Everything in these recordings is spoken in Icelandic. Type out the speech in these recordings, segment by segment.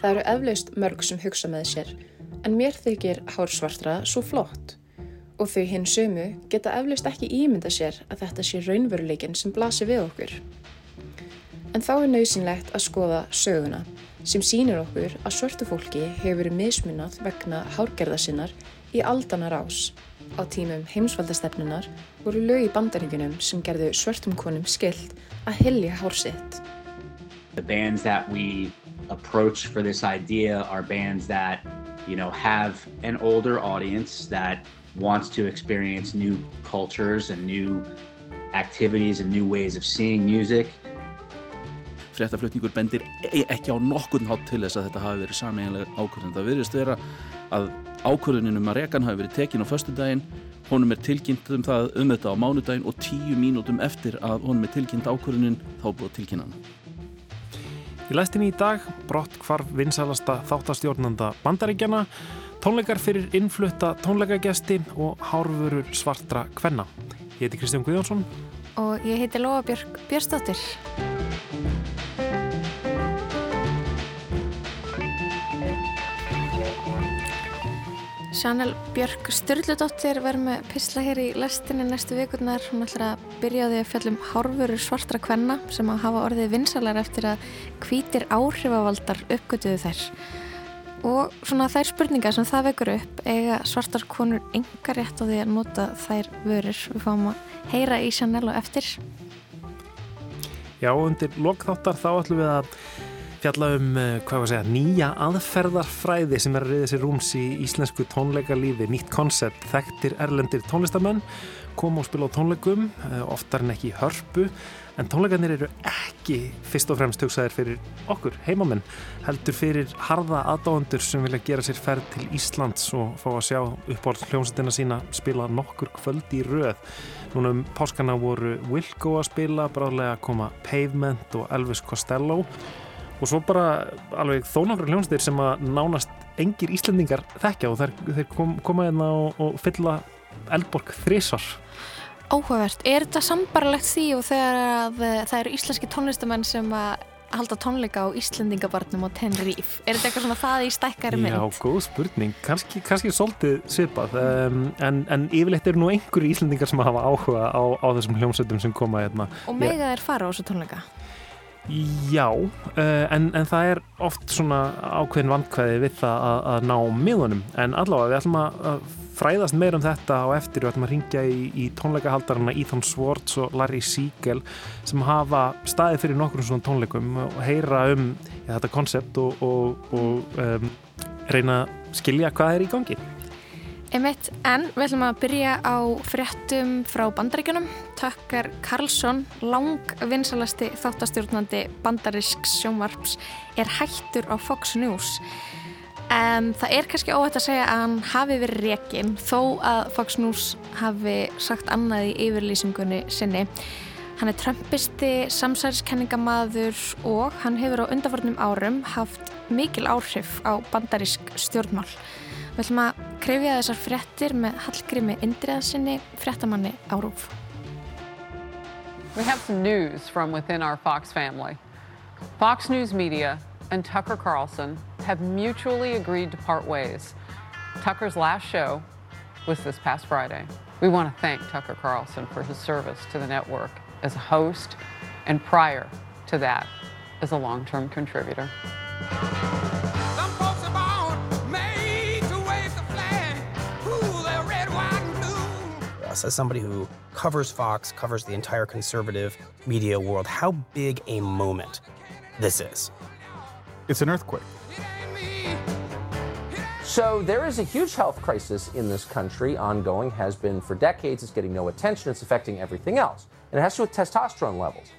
Það eru eflaust mörg sem hugsa með sér, en mér þykir hársvartra svo flott. Og þau hinn sömu geta eflaust ekki ímynda sér að þetta sé raunveruleikin sem blasir við okkur. En þá er nöðsynlegt að skoða söguna sem sínir okkur að svörtu fólki hefur verið mismunað vegna hárgerða sinnar í aldanar ás. Á tímum heimsvaldastefnunar voru lög í bandaríkunum sem gerðu svörtum konum skilt að hilja hársitt. Approach for this idea are bands that, you know, have an older audience that wants to experience new cultures and new activities and new ways of seeing music. Fréttaflutningur bendir e- ekki á nokkurn hátt til þess að þetta hafi verið sameinlega ákvörðun. Það virðist vera að ákvörðuninum að rekan hafi verið tekin á föstudaginn, honum er tilkynnt um það um þetta á mánudaginn og tíu mínútum eftir að honum er tilkynnt ákvörðunin þá búið tilkynnan. Í læstinni í dag brott hvarf vinsalasta þáttastjórnanda bandaríkjana, tónleikar fyrir innflutta tónleikagesti og hárfurur svartra kvenna. Ég heiti Kristján Guðjónsson og ég heiti Lóa Björk Björnsdóttir. Sjanel Björk Sturldudóttir verður með pisla hér í lestinni næstu vikurnar. Hún ætlar að byrja á því að fjallum hárfurur svartra kvenna sem að hafa orðið vinsalar eftir að hvítir áhrifavaldar uppgötuðu þær. Og svona þær spurningar sem það vekur upp eiga svartar konur enga rétt á því að nota þær vörur. Við fáum að heyra í Sjanel og eftir. Já, undir lokþáttar þá ætlum við að fjalla um hvað var að segja, nýja aðferðarfræði sem er að reyða sér rúms í íslensku tónleikalífi, nýtt koncept þekktir erlendir tónlistamenn koma og spila á tónleikum, oftar en ekki hörpu, en tónleikarnir eru ekki fyrst og fremst hugsaðir fyrir okkur, heimamenn, heldur fyrir harða aðdáendur sem vilja gera sér ferð til Íslands og fá að sjá uppáhald hljómsendina sína spila nokkur kvöld í röð. Núna um páskana voru Wilco að spila, bráðlega að koma Pavement og Elvis Costello. og svo bara alveg þónafra hljónstir sem að nánast engir Íslendingar þekkja og þeir, þeir kom, koma hérna og, og fylla Eldborg þrísvar Áhugavert, er þetta sambarlegt því og þegar að, það eru íslenski tónlistamenn sem að halda tónleika á Íslendingabarnum og Tenerife? Er þetta eitthvað svona það í stækkari mynd? Já, góð spurning, kannski, kannski svolítið svipað um, en, en yfirleitt eru nú einhverju Íslendingar sem hafa áhuga á, á þessum hljómsveitum sem koma hérna. Og mega þeir fara á þessu tónleika? Já, uh, en, en það er oft svona ákveðin vandkvæði við það að, að ná miðunum. En allavega við ætlum að fræðast meir um þetta á eftir. Og ætlum að ringja í, í tónleikahaldarana Ethan Swartz og Larry Siegel sem hafa staðið fyrir nokkur svona tónleikum og heyra um ja, þetta konsept og, og, og um, reyna að skilja hvað er í gangi Einmitt, en við ætlum að byrja á fréttum frá bandaríkunum. Tökkar Karlsson, lang vinsalasti þáttastjórnandi bandarísks sjónvarps, er hættur á Fox News. En það er kannski óhætt að segja að hann hafi verið rekin, þó að Fox News hafi sagt annað í yfirlýsingunni sinni. Hann er trömpisti, samsæriskenningamadur og hann hefur á undarfarnum árum haft mikil áhrif á bandarísk stjórnmál. Við ætlum að krefja þessar fréttir með Hallgrími Indriðarsinni, fréttamanni á Rúf. We have some news from within our Fox family. Fox News Media and Tucker Carlson have mutually agreed to part ways. Tucker's last show was this past Friday. We want to thank Tucker Carlson for his service to the network as a host and prior to that as a long-term contributor. As somebody who covers Fox, covers the entire conservative media world, how big a moment this is. It's an earthquake. So there is a huge health crisis in this country, ongoing, has been for decades. It's getting no attention. It's affecting everything else. And it has to do with testosterone levels.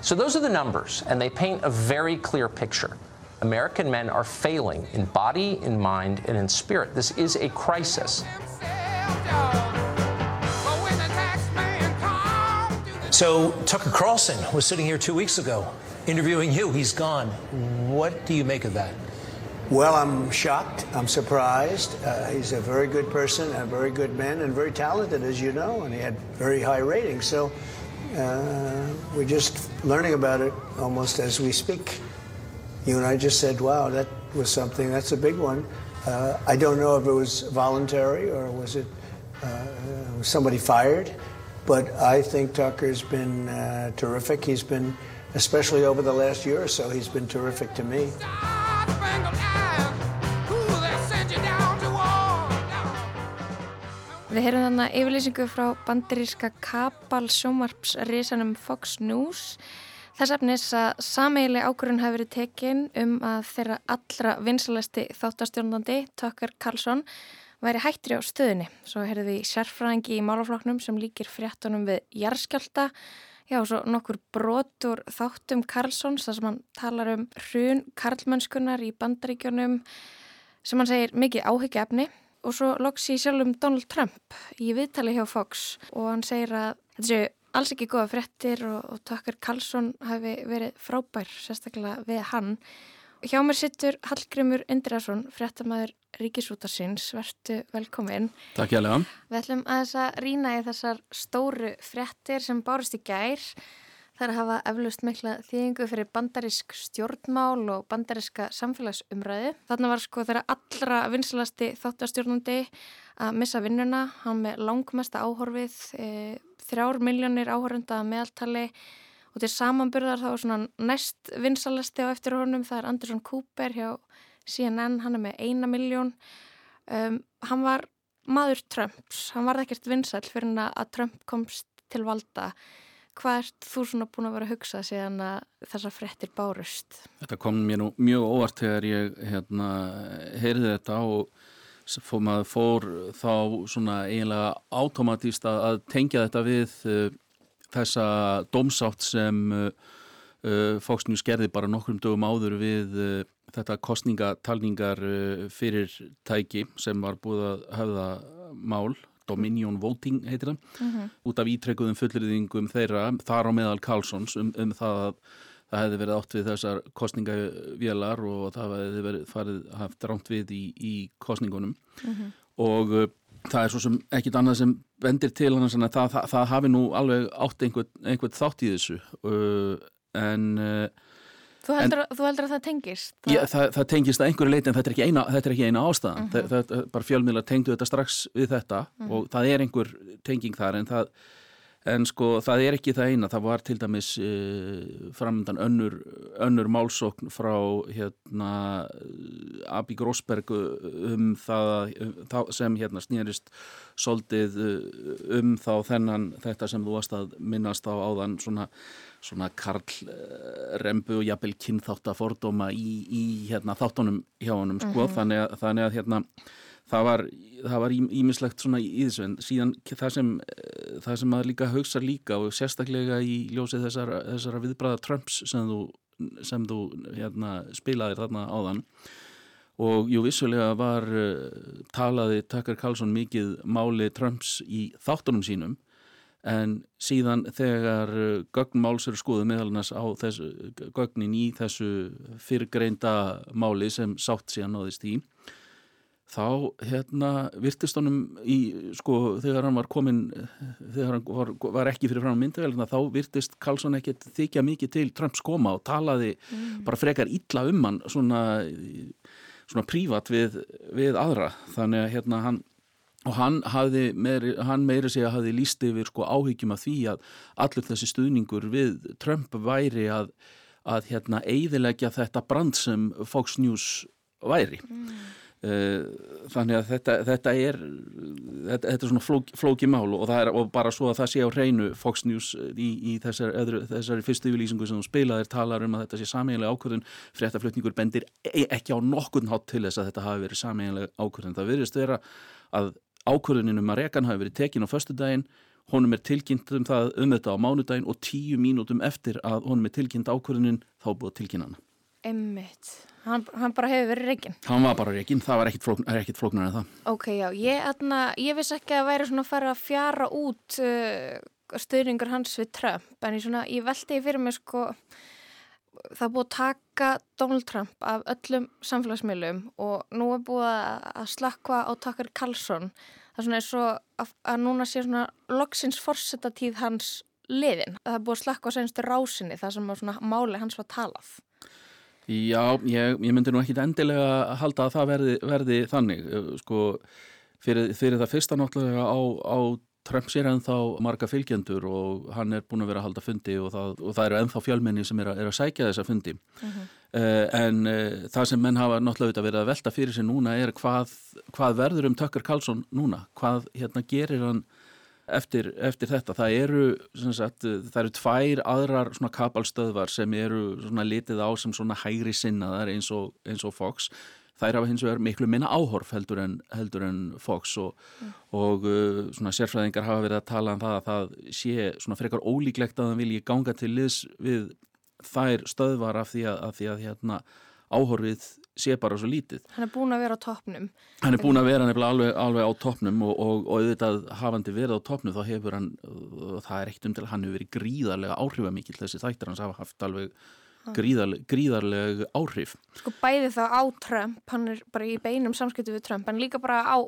So those are the numbers, and they paint a very clear picture. American men are failing in body, in mind, and in spirit. This is a crisis. So Tucker Carlson was sitting here two weeks ago interviewing you. He's gone. What do you make of that? Well, I'm shocked. I'm surprised. Uh, he's a very good person, a very good man, and very talented, as you know, and he had very high ratings. So uh, we're just learning about it almost as we speak. You and I just said, wow, that was something. That's a big one. Uh, I don't know if it was voluntary or was it uh, somebody fired, but I think Tucker's been uh, terrific. He's been, especially over the last year or so, he's been terrific to me. Við heyrum þannig yfirlýsingu frá bandiríska Kapal sjómarpsrisanum Fox News. Þess efnis að sameigileg ákvörðun hafi verið tekinn um að þeirra allra vinsalasti þáttastjórnandi, Tucker Carlson, væri hættri á stöðunni. Svo heyrðum við sérfræðingi í málafloknum sem líkir fréttunum við jarðskjálta. Já, svo nokkur brotur þáttum Carlsons, þar sem hann talar um hrun karlmennskunar í bandaríkjónum, sem hann segir mikið áhyggjaefni og svo loks í sjálfum Donald Trump í viðtali hjá Fox og hann segir að þetta séu alls ekki góða fréttir og, og Tucker Carlson hafi verið frábær sérstaklega við hann. Hjá mér sittur Hallgrimur Indirason, fréttamaður Ríkisútarsins, verðtu velkomin. Takk hjá lega. Við ætlum að þess að rýna í þessar stóru fréttir sem bárust í gær. Það er að hafa eflust mikla þýðingu fyrir bandarísk stjórnmál og bandaríska samfélagsumræði. Þarna var sko þeirra allra vinsalasti þáttastjórnandi að missa vinnuna. Hann með langmesta áhorfið, e, þrjár miljónir áhorfunda meðaltali og til samanburðar þá er svona næst vinsalasti á eftir honum. Það er Anderson Cooper hjá CNN, hann er með eina miljón. Um, hann var maður Trumps, hann var ekkert vinsal fyrir að Trump komst til valda hvað ert þú svona búin að vera að hugsa síðan að þessar frettir bárust? Þetta kom mér nú mjög óvart þegar ég hérna, heyrði þetta og fór, maður fór þá svona eiginlega átomatíst að tengja þetta við uh, þessa domsátt sem uh, uh, Fox News gerði bara nokkrum dögum áður við þetta kostningatalningar fyrir tæki sem var búið að höfða mál Dominion Voting heitir það, mm -hmm. út af ítrekkuðum fullriðingum þeirra, þar á meðal Karlssons um, um það að það hefði verið átt við þessar kostningavélar og það hefði verið farið haft ránt við í, í kostningunum mm -hmm. og uh, það er svo sem ekkit annað sem vendir til hann að það, það, það hafi nú alveg átt einhvern, einhvern þátt í þessu uh, en uh, Þú heldur, en, þú heldur að það tengist? Það... Já, það, það tengist að einhverju leiti en þetta er ekki eina, er ekki eina ástæðan. Uh -huh. það, bara fjölmiðlar tengdu þetta strax við þetta uh -huh. og það er einhver tenging þar en það, en sko það er ekki það eina. Það var til dæmis uh, framöndan önnur, önnur málsókn frá hérna Abi Grósberg um það um, sem hérna snýrist soldið um þá þennan þetta sem þú varst að minnast á áðan svona svona karlrembu og jafnvel kynþáttafordóma í, í hérna, þáttunum hjá honum sko. mm -hmm. þannig að, þannig að hérna, það var, var ímislegt svona í þessu en síðan það sem, það sem maður líka haugsar líka og sérstaklega í ljósið þessara, þessara viðbræða Trumps sem þú, sem þú hérna, spilaðir þarna áðan og jú vissulega var uh, talaði Tucker Carlson mikið máli Trumps í þáttunum sínum en síðan þegar uh, gögnmáls eru skoðuð meðalannast á þessu, gögnin í þessu fyrrgreinda máli sem sátt síðan náðist í þá hérna virtist honum í sko þegar hann var komin þegar hann var, var ekki fyrir fram myndavelina þá virtist Karlsson ekkert þykja mikið til Trumps koma og talaði mm. bara frekar illa um hann svona, svona prívat við, við aðra þannig að hérna hann og hann, meiri, hann meiri segja hafði líst yfir sko áhyggjum af því að allur þessi stuðningur við Trump væri að, að hérna eiðilegja þetta brand sem Fox News væri. Mm. þannig að þetta, þetta er þetta, þetta er svona flók, flóki mál og, er, og bara svo að það sé á hreinu Fox News í, í þessari, öðru, þessari fyrstu yfirlýsingu sem þú spilaðir talar um að þetta sé sameiginlega ákvörðun. Fréttaflutningur bendir e, ekki á nokkurn hátt til þess að þetta hafi verið sameiginlega ákvörðun. Það virðist vera að ákvörðuninum að rekan hafi verið tekin á förstu daginn honum er tilkynnt um það um þetta á mánudaginn og tíu mínútum eftir að honum er tilkynnt ákvörðunin þá búið tilkynna hana. Emmitt, hann, hann bara hefur verið reygin Hann var bara reygin, það var ekkit, flókn, ekkit flóknar en það. Ok, já, ég, atna, ég vissi ekki að væri svona að fara að fjara út uh, stöðningur hans við Trump en ég, svona, ég veldi fyrir mig sko það búið að taka Donald Trump af öllum samfélagsmiðlum og nú er búið að slakka á Tucker Carlson það er svona eins og að, að núna sé svona loksins forsetatíð hans liðin. Það er búið að slakka á senstu rásinni þar sem svona máli hans var talað. Já, ég, ég myndi nú ekki endilega halda að það verði, verði þannig sko, fyrir, fyrir það fyrsta náttúrulega á, á Trump sér ennþá marga fylgjendur og hann er búin að vera að halda fundi og það, og það eru ennþá fjölmenni sem er að, er að sækja þessa fundi uh -huh. uh, en uh, það sem menn hafa náttúrulega verið að velta fyrir sig núna er hvað, hvað verður um Tucker Carlson núna, hvað hérna gerir hann eftir, eftir þetta. Það eru, sagt, það eru tvær aðrar kapalstöðvar sem eru litið á sem hægri sinnaðar eins og, eins og Fox. Þær hafa hins vegar miklu minna áhorf heldur en, heldur en Fox og, mm. og uh, svona sérfræðingar hafa verið að tala um það að það sé svona frekar ólíklegt að það vilji ganga til liðs við þær stöðvar af því að, af því að hérna áhorfið sé bara svo lítið. Hann er búin að vera á toppnum. Hann er búin að vera nefnilega alveg, alveg á toppnum og, og, og auðvitað hafandi verið á toppnum þá hefur hann, það er eitt um til að hann hefur verið gríðarlega áhrifamikil þessi þættir hans hafa haft alveg gríðarlega, gríðarlega áhrif. Sko bæði þá á Trump, hann er bara í beinum samskiptu við Trump, en líka bara á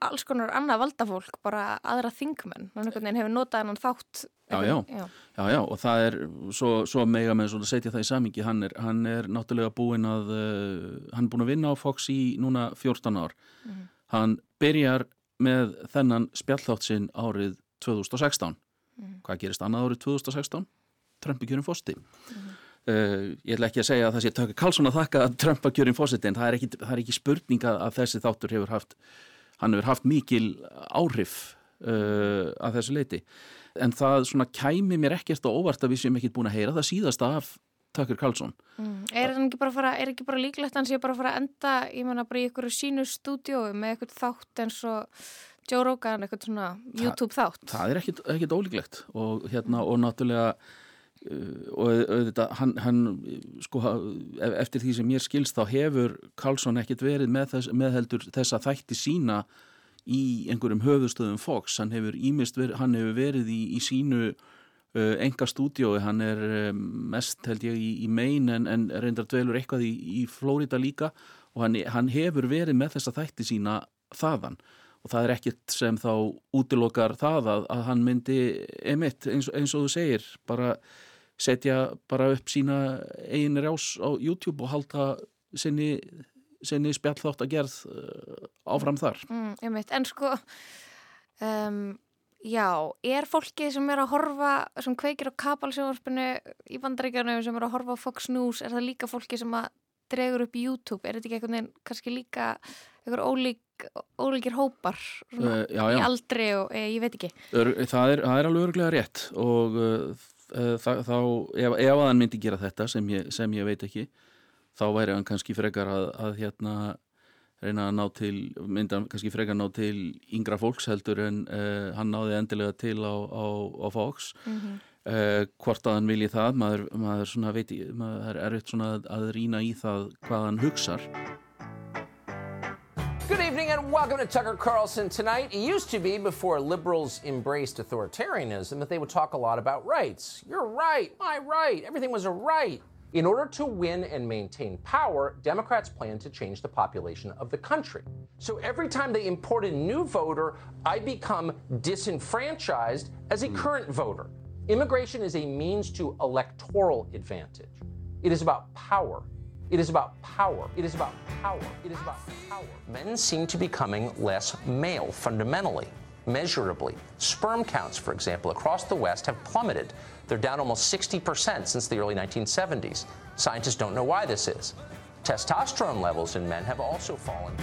alls konar annað valdafólk, bara aðra þingmenn. Hann hefur notað hann þátt Já já, já, já, já, og það er svo, svo mega með að setja það í samingi, hann er, hann er náttúrulega búin að, uh, hann er búin að vinna á Fox í núna 14 ár. Mm -hmm. Hann byrjar með þennan spjallþátt sinn árið 2016. Mm -hmm. Hvað gerist annað árið 2016? Trump í kjörum fósti. Mm -hmm. Uh, ég ætla ekki að segja að það sé Tökka Karlsson að þakka að Trump að kjörum fósti, en það er, ekki, það er ekki spurninga að þessi þáttur hefur haft, hann hefur haft mikil áhrif uh, að þessu leiti en það svona kæmi mér ekkert á óvart að við séum ekki búin að heyra það síðast af Tucker Carlson. Mm. Er það ekki bara, fara, er ekki bara líklegt að hann sé bara að fara að enda í, manna, bara í ykkur sínu stúdiói með eitthvað þátt eins og Joe Rogan, eitthvað svona YouTube Þa, þátt? Það er ekkert, ólíklegt og hérna og náttúrulega og auðvitað hann, hann sko eftir því sem ég skilst þá hefur Carlson ekkert verið með, þess, með heldur þessa þætti sína í einhverjum höfustöðum Fox, hann hefur, verið, hann hefur verið í, í sínu enga stúdiói, hann er mest held ég í, í Maine en, en reyndar dvelur eitthvað í, í Florida líka. Og hann, hann hefur verið með þessa þætti sína þaðan. Og það er ekkert sem þá útilokar það að, að hann myndi emitt eins, eins og þú segir bara setja bara upp sína einir ás á YouTube og halda sinni sinni spjallþátt að gerð uh, áfram þar. Mm, En sko um, já, er fólki sem er að horfa, sem kveikir á kabalsjónvarpinu í bandaríkjanu sem er að horfa á Fox News, er það líka fólki sem að dregur upp YouTube, er þetta ekki einhvern veginn kannski líka einhver ólík ólíkir hópar svona, uh, já, já. í aldri og e, ég veit ekki. Það er, það er alveg örglega rétt og uh, það, þá ef, ef að hann myndi gera þetta sem ég, sem ég veit ekki þá væri hann kannski frekar að, að hérna reyna að ná til, mynda kannski frekar að ná til yngra fólks heldur en uh, hann náði endilega til á, á, á Fox mm -hmm. uh, hvort að hann vilji það maður, maður svona veit, maður er erfitt svona að, rýna í það hvað hann and welcome to Tucker Carlson tonight. It used to be before liberals embraced authoritarianism that they would talk a lot about rights. You're right, my right, everything was a right. In order to win and maintain power, Democrats plan to change the population of the country. So every time they import a new voter, I become disenfranchised as a hmm. current voter. Immigration is a means to electoral advantage. It is about power. It is about power. It is about power. It is about power. Men seem to be becoming less male fundamentally, measurably. Sperm counts, for example, across the West have plummeted they're down almost 60% since the early 1970s. Scientists don't know why this is. Testosterone levels in men have also fallen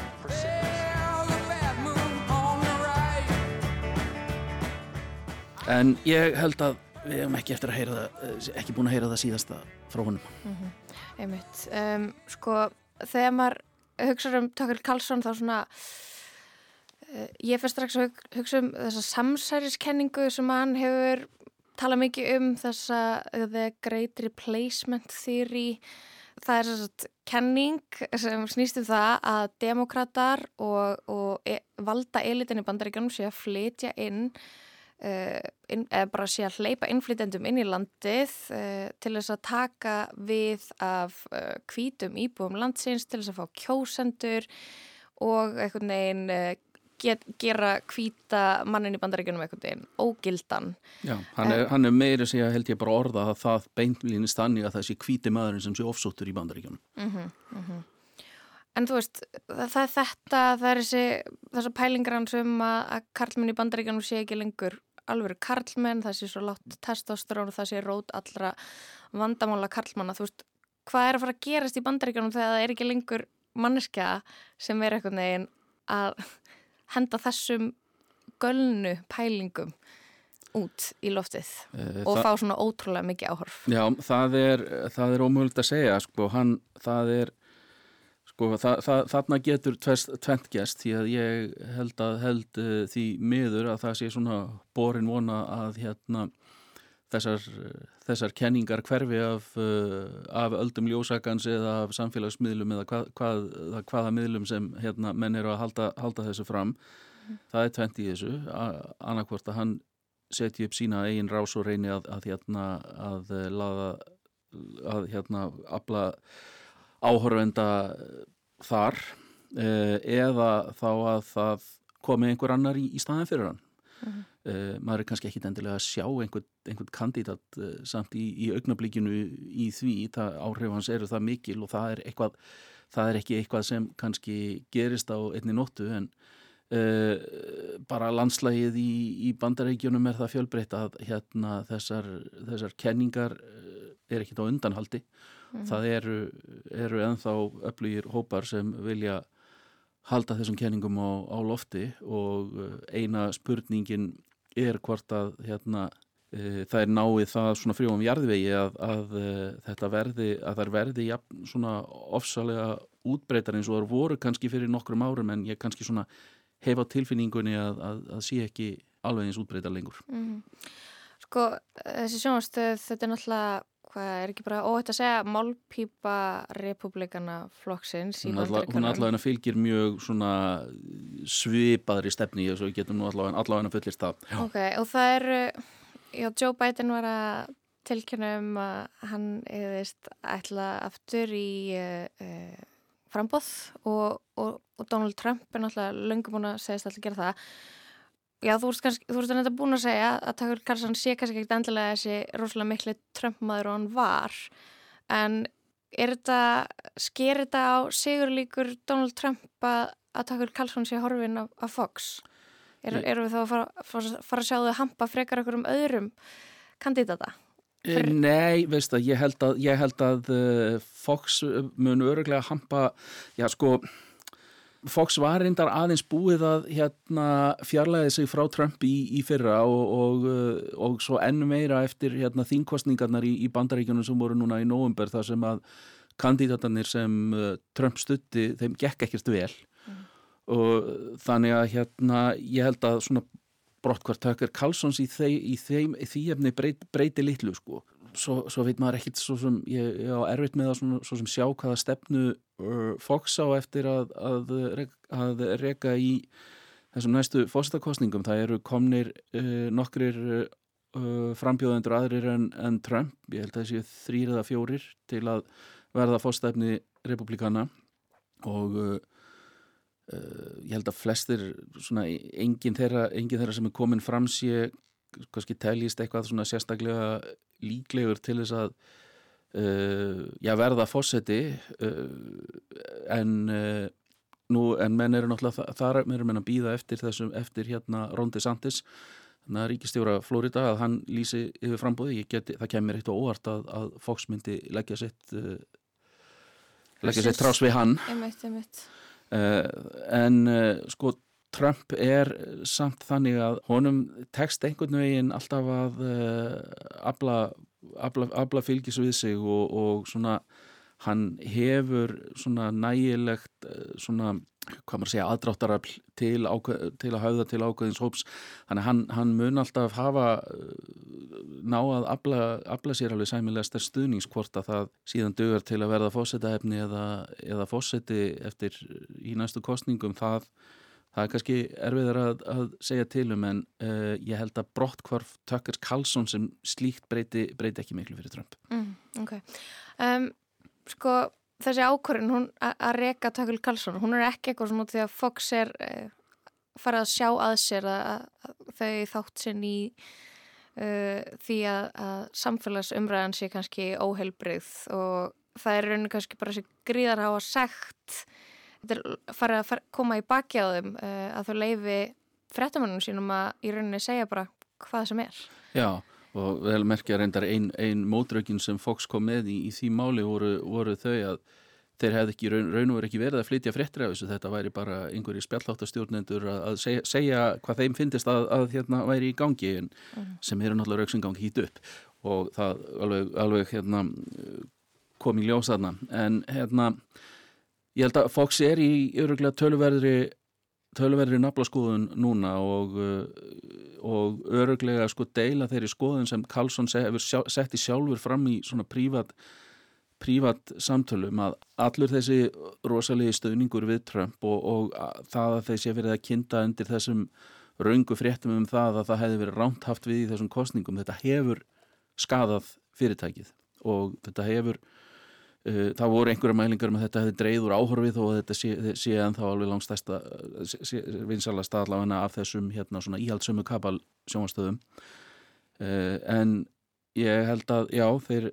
En ég held að við hefum ekki eftir að heyra það, eh, ekki búin að heyra það síðasta frá honum. Mm -hmm. Einmitt. Um, sko, þegar maður hugsaður um Tökkel Karlsson þá svona, uh, ég fyrir strax að hugsa um þessa samsæriskenningu sem hann hefur tala mikið um þessa the great replacement theory það er svona kenning sem snýst um það að demokrater og, og e, valda elitin í bandaríkjum sé að flytja uh, inn eða bara sé að hleypa innflytendum inn í landið uh, til þess að taka við af kvítum íbúum landsins til þess að fá kjósendur og einhvern veginn get, gera kvíta mannin í bandaríkjunum einhvern veginn, ógildan. Já, hann er, hann er meiri sig að held ég bara orða að það beinlýnist þannig að það sé kvíti maðurinn sem sé ofsóttur í bandaríkjunum. Mm -hmm, mm -hmm. En þú veist, það, er þetta, það er þessi, þessa pælingar hans um að, að karlmenn í bandaríkjunum sé ekki lengur alveg karlmenn, það sé svo látt testosterón og það sé rót allra vandamála karlmanna, þú veist, hvað er að fara að gerast í bandaríkjunum þegar það er ekki lengur manneskja sem er eitthvað neginn að henda þessum gölnu pælingum út í loftið Eh, og fá svona ótrúlega mikið áhorf. Já, það er, er ómögulegt að segja, sko, hann, það er, sko, það, það, þarna getur tvent gest því að ég held að held uh, því miður að það sé svona borin vona að hérna þessar, þessar kenningar hverfi af, uh, af öldum ljósakans eða af samfélagsmiðlum eða hvað, hvað, hvaða miðlum sem hérna menn eru að halda, halda þessu fram. Það er tvent í þessu, annarkvort að hann setji upp sína eigin rás og reyni að, að hérna að eh, laða að hérna afla áhorfenda þar eh, eða þá að það komi einhver annar í, í staðin fyrir hann. Mhm. uh, maður er kannski ekki endilega að sjá einhvern, einhvern kandidat uh, samt í, í augnablíkinu í því. Það áhrif hans eru það mikil og það er eitthvað það er ekki eitthvað sem kannski gerist á einni nóttu en uh, bara landslægið í, í bandarækjunum er það fjölbreytt að hérna þessar, þessar kenningar uh, er ekkit á undanhaldi Mhm. það eru, eru ennþá öflugir hópar sem vilja halda þessum kenningum á, á lofti og uh, eina spurningin er hvort að hérna, uh, það er náið það svona frjóum jarðvegi að, að uh, þetta verði, að það verði ja, svona ofsalega útbreytar eins og það voru kannski fyrir nokkrum árum en ég kannski svona hefa tilfinningunni að, að, að sé ekki alveg eins útbreytar lengur. Mm. Sko, þessi sjónastöð, þetta er náttúrulega, hvað er ekki bara óhætt að segja, málpípa republikana flokksins í Hún allavega, hún allavega fylgir mjög svona svipaðri stefni og svo getum nú allavega, allavega fullist það. Já. Ok, og það eru, já, Joe Biden var að tilkynna um að hann eðist ætla aftur í uh, frambóð og, og, og Donald Trump er náttúrulega löngum búin að segist alltaf gera það. Já, þú ert kannski, þú ert ennþá búin að segja að Tucker Carlson sé kannski ekkert endilega þessi rosalega miklu Trump-maður og hann var, en er þetta, sker þetta á sigurlíkur Donald Trump að, að Tucker Carlson sé horfin af, af Fox? Er, erum við þá að fara, fara, fara að sjá þau hampa frekar okkur um öðrum kandidata? Eh, Nei, veist það, ég held að, ég held að uh, Fox mun öruglega hampa, já sko, Fox var reyndar aðeins búið að hérna fjarlæði sig frá Trump í, í fyrra og, og, uh, og svo enn meira eftir hérna þínkostningarnar í, í bandaríkjunum sem voru núna í nóvumber þar sem að kandidatarnir sem uh, Trump stutti, þeim gekk ekkert vel og þannig að hérna ég held að svona brottkvart Tucker Carlsons í, þei, í, þeim, í því efni breyt, breyti litlu sko. Svo, svo veit maður ekkit svo sem, ég, ég á erfitt með að svona, svo sem sjá hvaða stefnu uh, Fox á eftir að, að, að reka í þessum næstu fórstakostningum. Það eru komnir uh, nokkrir uh, frambjóðendur aðrir en, en Trump, ég held að þessi þrýr eða fjórir til að verða fórstæfni republikana og uh, Uh, ég held að flestir svona engin þeirra, engin þeirra sem er komin fram sé kannski teljist eitthvað svona sérstaklega líklegur til þess að uh, já, verða fósetti uh, en uh, nú, en menn eru náttúrulega þa- þar eru menn að býða eftir þessum eftir hérna Ron DeSantis þannig að ríkistjóra Florida að hann lýsi yfir frambúði, ég geti, það kemur eitt og óvart að, að Fox myndi leggja sitt uh, leggja sitt trás við hann. Einmitt, einmitt. Uh, en uh, sko Trump er samt þannig að honum tekst einhvern veginn alltaf að uh, afla, afla, afla fylgis við sig og, og svona hann hefur svona nægilegt uh, svona, hvað maður að segja, aðdráttarafl til, til að hafa til ákveðins hóps. Þannig að hann, hann mun alltaf hafa uh, ná að afla, afla sér alveg sæmilega stærst stuðnings hvort að það síðan dögur til að verða fósetaefni eða, eða fóseti eftir í næstu kostningum það Það er kannski erfiðar að, að segja til um en uh, ég held að brottkvarf Tucker Carlson sem slíkt breyti, breyti ekki miklu fyrir Trump. Mm, ok. Um, sko, þessi ákvörðin að reka Tucker Carlson, hún er ekki eitthvað svona því að Fox er uh, fara að sjá að sér að, að þau þátt sinn í uh, því að, að samfélagsumræðan sé kannski óheilbreyð og það er rauninu kannski bara þessi gríðar á að segt farið að fara, koma í baki á þeim uh, að þau leifi frettamannum sínum að í rauninni segja bara hvað sem er. Já, og vel merkja reyndar einn ein mótrökin sem Fox kom með í, í því máli voru, voru þau að þeir hefði ekki raun, raun og verið ekki verið að flytja fréttir af þessu, þetta væri bara einhverji spjallháttastjórnendur að, að segja, segja hvað þeim finnist að, að hérna væri í gangi en mm. sem eru náttúrulega rauksingang hít upp og það alveg, alveg hérna, kom í ljósaðna en hérna ég held að Fox er í öruglega töluverðri töluverðri naflaskoðun núna og, og öruglega sko deila þeirri skoðun sem Karlsson hefur sett í sjálfur fram í svona prívat prívat samtölum að allur þessi rosalegi stöðningur við Trump og, og það að þessi verið að kynnta undir þessum raungu fréttum um það að það hefði verið ránt haft við í þessum kostningum, þetta hefur skadað fyrirtækið og þetta hefur uh, það voru einhverja mælingar um að þetta hefði dreyður áhorfið og þetta sé, sé en þá alveg langstæsta vinsala staðláðana af þessum hérna svona íhaldsömu kapal sjónastöðum uh, en Ég held að, já, þeir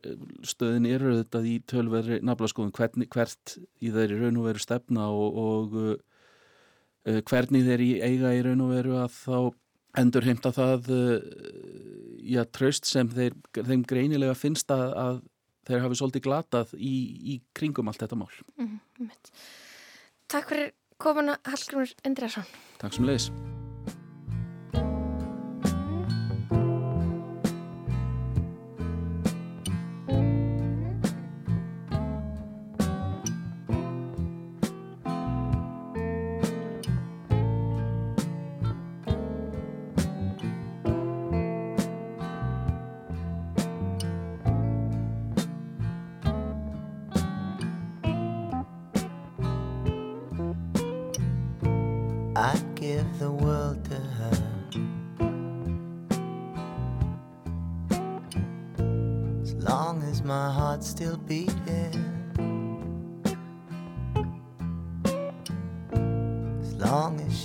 stöðin eru þetta í tölverri naflaskoðum hvert í þeirri raun og veru stefna og, og hvernig þeir í eiga í raun og veru að þá endur heimta það já, tröst sem þeir, þeim greinilega finnst að þeir hafi svolítið glatað í, í kringum allt þetta mál. Mm -hmm. Takk fyrir komuna Hallgrimur Indriðarsson. Takk sem leiðis.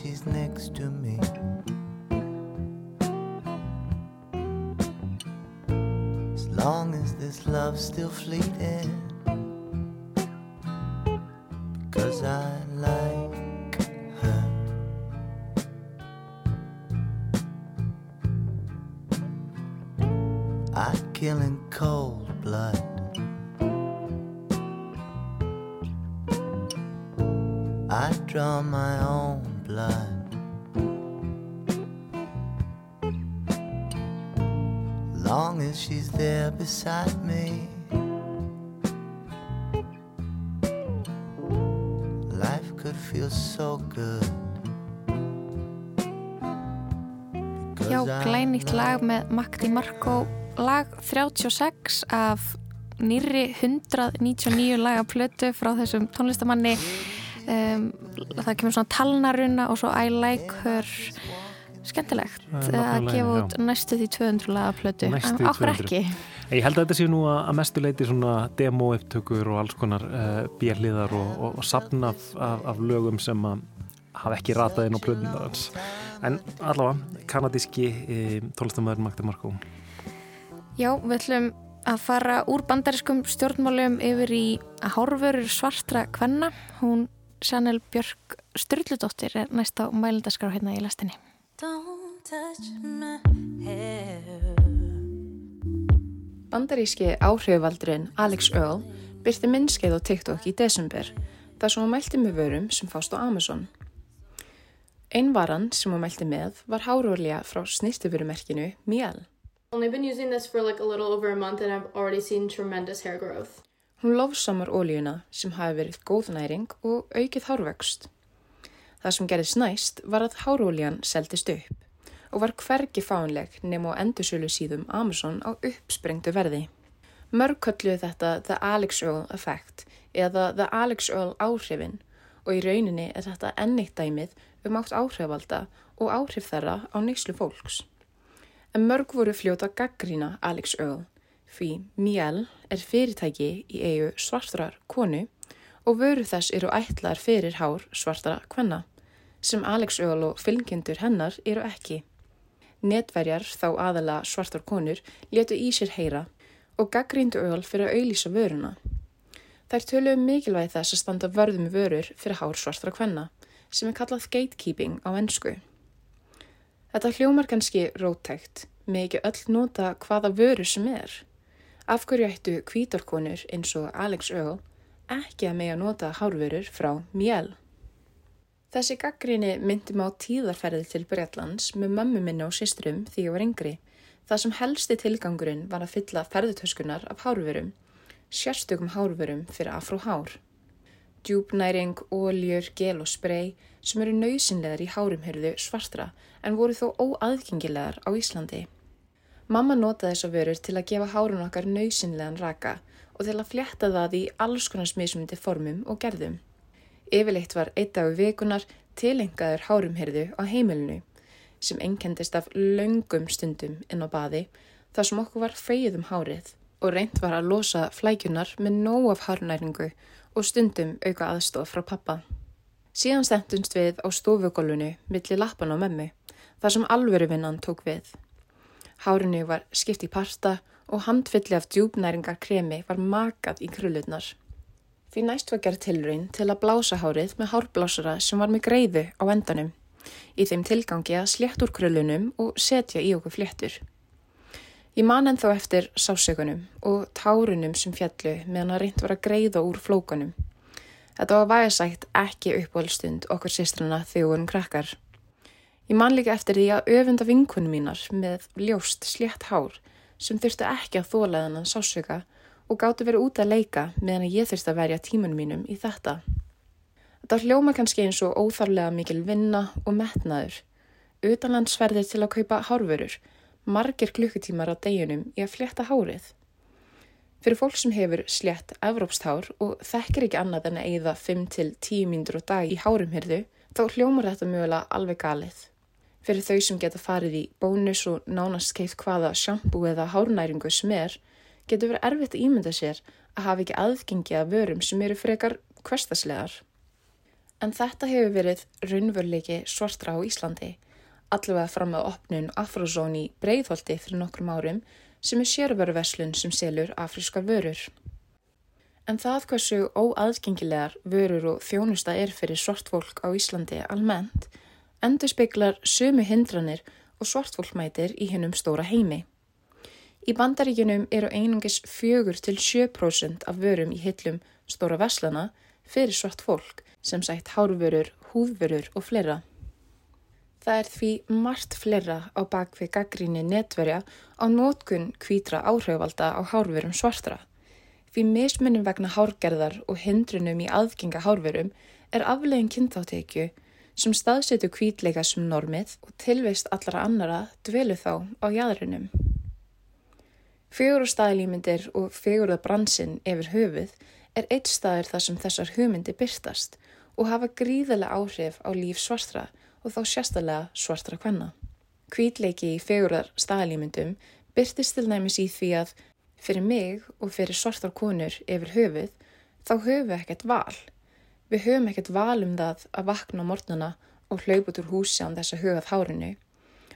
She's next to me. As long as this love's still fleeting. Because I like so good. Já, glænýtt lag með Magdi Marko, lag 36 af nýri 199 lagaplötu frá þessum tónlistamanni um, það kemur svona talnaruna og svo I like her skemmtilegt að gefa út næstu því 200 laga plötu en okkur ekki. Ég held að þetta séu nú að mestu leiti svona demo-upptökur og alls konar uh, björliðar og, og, og sapna af, af, af lögum sem að hafa ekki ratað inn á plötunarans en allavega, kanadíski e, tólastamöður Magda Markó. Já, við ætlum að fara úr bandariskum stjórnmálum yfir í að hárfurur svartra kvenna. Hún Sannel Björk Sturldudóttir er næst á mælindaskrá hérna í lastinni. Bandaríski áhrifvaldurinn Alex Earl byrti minnskeið á TikTok í desember þar sem hún mælti með vörum sem fást á Amazon. Einn varan sem hún mælti með var hárúrlega frá snýstufurumerkinu Miel. I've been using this for like a little over a month and I've already seen tremendous hair growth. Hún lofsamar ólíuna sem hafi verið góð næring og aukið hárvöxt. Það sem gerðist næst var að hárólían seldist upp og var hvergi fánleg nefn á endursölu síðum Amazon á uppsprengtu verði. Mörg kölluð þetta The Alex Earl Effect eða The Alex Earl áhrifin og í rauninni er þetta ennitt dæmið um átt áhrifvalda og áhrif þeirra á neyslu fólks. En mörg voru fljóta gaggrína Alex Earl Því Miel er fyrirtæki í eigu svartrar konu og vöru þess eru ætlar fyrir hár svartara kvenna sem Alex Earl og fylgjendur hennar eru ekki. Netverjar, þá aðala svartar konur, letu í sér heyra og gaggríndu Earl fyrir að auðlýsa vöruna. Þær töluðu um mikilvægi þess að standa vörðum vörur fyrir hár svartra kvenna, sem er kallað gatekeeping á ennsku. Þetta hljómar kannski rótækt, með ekki öll nota hvaða vöru sem er. Af hverju ættu kvítorkonur eins og Alex Earl ekki að mega nota hárvörur frá mjell? Þessi gaggrinni myndi má tíðarferði til Breitlands með mömmu minna og systrum því ég var yngri. Það sem helsti tilgangurinn var að fylla ferðutöskunar af hárvörum, sérstökum hárvörum fyrir afró hár. Djúbnæring, óljur, gel og sprei sem eru nöysinlegar í hárumhyrðu svartra en voru þó óaðgengilegar á Íslandi. Mamma notaði þessa vörur til að gefa hárun okkar nöysinlegan raka og til að fletta það í alls konar smismundi formum og gerðum. Yfirleitt var eitt dagu vikunar tilengaður hárumhyrðu á heimilinu sem ennkendist af laungum stundum inn á baði þar sem okkur var feið um hárið og reynd var að losa flækjunar með nóg af hárnæringu og stundum auka aðstof frá pappa. Síðan stemtumst við á stofugólunu millir lappan á mömmu þar sem alveruvinnan tók við. Hárinu var skipt í parta og handfylli af djúbnæringar kremi var makað í krullutnar. Því næst var gerð tilraun til að blása hárið með hárblásara sem var með greiðu á endanum, í þeim tilgangi að slétt úr krullunum og setja í okkur fléttur. Ég man en þá eftir sásökunum og tárunum sem fjallu meðan að reynd var að greiða úr flókanum. Þetta var vægasætt ekki uppvöldstund okkur sýstrana þegar vorum krakkar. Ég man líka eftir því að öfunda vinkunum mínar með ljóst slétt hár sem þurfti ekki að þóla þennan sásöka og gáttu verið út að leika meðan ég þurfti að verja tímunum mínum í þetta. Þetta hljóma kannski eins og óþarlega mikil vinna og metnaður. Utanlandsferðir til að kaupa hárvörur, margir klukkutímar á deginum í að fletta hárið. Fyrir fólk sem hefur slett evrópsthár og þekkir ekki annað en að eigða 5-10 mínútur á dag í hárumhyrðu, þá hljómar þetta mögulega alveg galið. Fyrir þau sem geta farið í bónus og nánast keitt hvaða sjampu eða hárnæringu sem er, getur verið erfitt að ímynda sér að hafa ekki aðgengi að vörum sem eru frekar hverstaslegar. En þetta hefur verið raunveruleiki svartra á Íslandi, allavega fram að opnun Afrozón í Breiðholti fyrir nokkrum árum sem er sérvöruverslun sem selur afrískar vörur. En það hversu óaðgengilegar vörur og þjónusta er fyrir svart fólk á Íslandi almennt endur speklar sömu hindranir og svartfólkmætir í hennum stóra heimi. Í bandaríkunum eru einungis fjögur til 7% af vörum í hillum stóra veslana fyrir svart fólk sem sætt hárvörur, húðvörur og fleira. Það er því margt fleira á bakvið gaggríni netverja á nótkun kvítra áhrifvalda á hárvörum svartra. Því mismunum vegna hárgerðar og hindrunum í aðgenga hárvörum er aflegin kynþáttekju sem staðsetu kvítleika sem normið og tilvist allra annara dvelu þá á jæðrinum. Fegurustæðilímyndir og fegurðabransin yfir höfuð er eitt staðir þar sem þessar hugmyndi byrtast og hafa gríðilega áhrif á líf svartra og þá sérstaklega svartra hvenna. Kvítleiki í fegurðar staðilímyndum byrtist til næmis í því að fyrir mig og fyrir svartar konur yfir höfuð þá höfu ekkert val Við höfum ekkert val um það að vakna á mornuna og hlaupa út úr húsi án þess að hugað hárinu,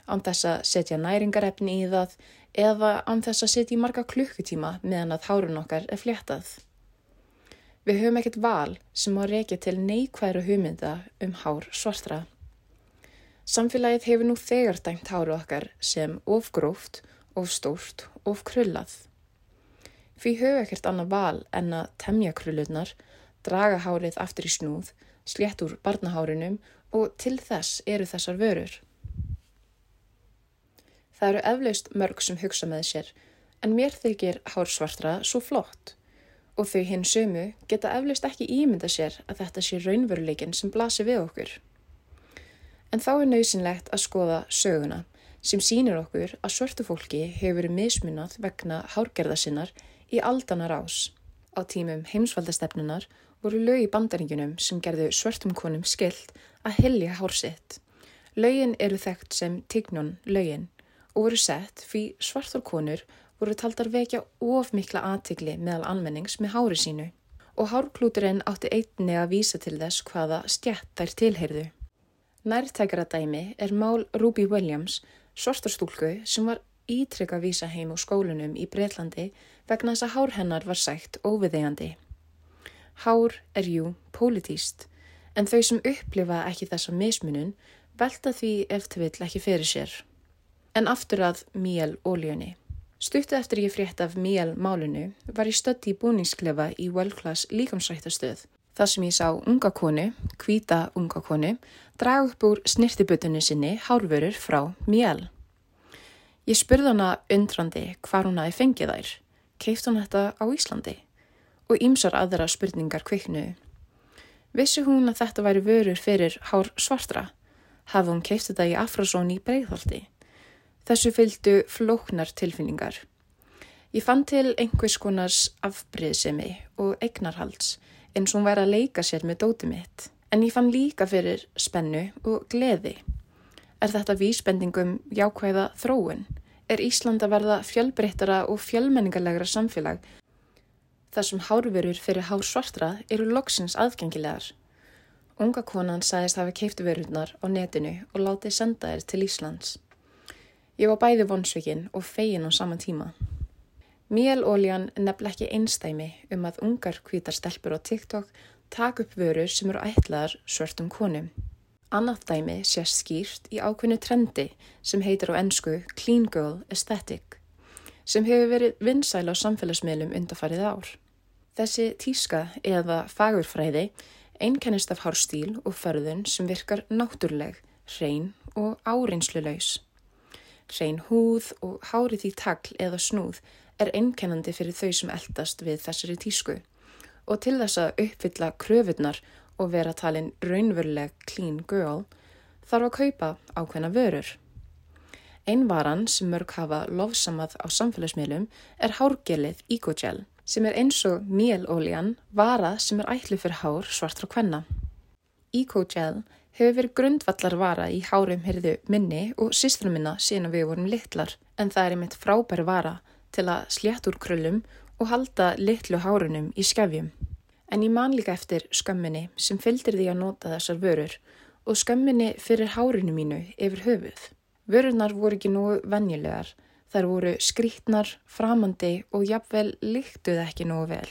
án þess að setja næringarefni í það eða án þess að setja í marga klukkutíma meðan að hárun okkar er fléttað. Við höfum ekkert val sem á reykja til neikværu hugmynda um hár svartra. Samfélagið hefur nú þegar dæmt háru okkar sem ofgróft, ofstórt, ofkrullað. Við höfum ekkert annað val en að temja krullunar draga hárið aftur í snúð, slétt úr barnahárunum og til þess eru þessar vörur. Það eru eflaust mörg sem hugsa með sér, en mér þykir hársvartra svo flott og þau hinn sömu geta eflaust ekki ímynda sér að þetta sé raunveruleikin sem blasir við okkur. En þá er nöysinlegt að skoða söguna sem sínir okkur að svörtu fólki hefur verið mismunat vegna hárgerða sinnar í aldana rás. Á tímum heimsvaldastefnunar voru lög í bandaríkunum sem gerðu svörtum konum skilt að helja hársitt. Lögin eru þekkt sem Tignon lögin og voru sett fyrir svartur konur voru taldar vekja of mikla aðtigli meðal almennings með hári sínu og hárklúturinn átti einni að vísa til þess hvaða stjætt þær tilheyrðu. Nærtækara dæmi er mál Ruby Williams, svartarstúlku sem var ítrykka að vísa heim úr skólunum í Breitlandi vegna þess að hár hennar var sætt óviðeigandi. Hár er jú pólitíst, en þau sem upplifa ekki þessa mismunun velta því eftir vill ekki fyrir sér. En aftur að Míel ólíunni. Stuttu eftir ég frétt af Míel málunu var ég stödd í búningsklefa í World Class líkamsrættastöð. Það sem ég sá unga konu, hvita unga konu, draga upp úr snirtibutunni sinni hárvörur frá Míel. Ég spurði hana undrandi hvar hún hafi fengið þær. Keift hún þetta á Íslandi? Og ímsar aðra spurningar kviknuðu. Vissi hún að þetta væri vörur fyrir hár svartra? Hafði hún keift þetta í Afrasón í Breitholti? Þessu fylgdu flóknar tilfinningar. Ég fann til einhvers konars afbreyðsemi og eignarhalds eins og hún væri að leika sér með dóti mitt. En ég fann líka fyrir spennu og gleði. Er þetta vísbendingum jákvæða þróun? Er Ísland að verða fjölbreyttara og fjölmenningarlegra samfélag? Það sem hárverur fyrir hár svartra eru loksins aðgengilegar. Unga konan sagðist hafa keiftu verurnar á netinu og látið senda þér til Íslands. Ég var bæði vonsvikinn og fegin á sama tíma. Mélóljan nefnileg ekki einstæmi um að ungar kvítar stelpur á TikTok tak upp vörur sem eru ætlaðar svörtum konum. Annað dæmi sést skýrt í ákveðnu trendi sem heitir á ennsku Clean Girl Aesthetic sem hefur verið vinsæl á samfélagsmiðlum undarfarið ár. Þessi tíska eða fagurfræði einkennist af hárstíl og förðun sem virkar náttúrleg, hrein og áreinslulegs. Hrein húð og hárið í tagl eða snúð er einkennandi fyrir þau sem eldast við þessari tísku og til þess að uppfylla kröfunnar og vera talin raunveruleg clean girl þarf að kaupa ákveðna vörur. Einn varan sem mörg hafa lofsamað á samfélagsmiðlum er hárgelið Ecogel sem er eins og mélóljan vara sem er ætlu fyrir hár svartra kvenna. Ecogel hefur verið grundvallar vara í hárum hirðu minni og sýstrum minna síðan við vorum litlar en það er einmitt frábær vara til að slétt úr kröllum og halda litlu hárunum í skefjum. En ég man líka eftir skömminni sem fylgdir því að nota þessar vörur og skömminni fyrir hárinu mínu yfir höfuð. Vörurnar voru ekki nógu venjulegar, þær voru skrítnar, framandi og jafnvel líktuð ekki nógu vel.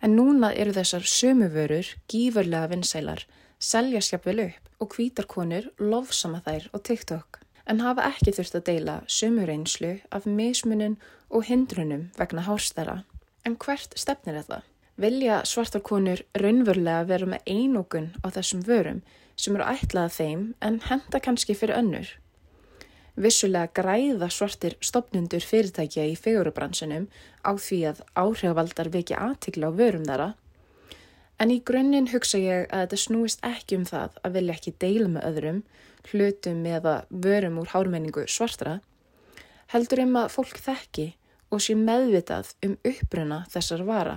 En núna eru þessar sömu vörur gífurlega vinsælar, seljast jafnvel upp og hvítarkonur lofsama þær á TikTok en hafa ekki þurft að deila sömu reynslu af mismunum og hindrunum vegna hárstæra. En hvert stefnir þetta? vilja svartarkonur raunverulega vera með einókun á þessum vörum sem eru ætlaða þeim en henda kannski fyrir önnur. Vissulega græða svartir stopnundur fyrirtækja í fegurubransunum á því að áhrifavaldar veki aðtikla á vörum þara, en í grunninn hugsa ég að þetta snúist ekki um það að vilja ekki deila með öðrum, hlutum eða vörum úr hármenningu svartra, heldur um að fólk þekki og sé meðvitað um uppruna þessar vara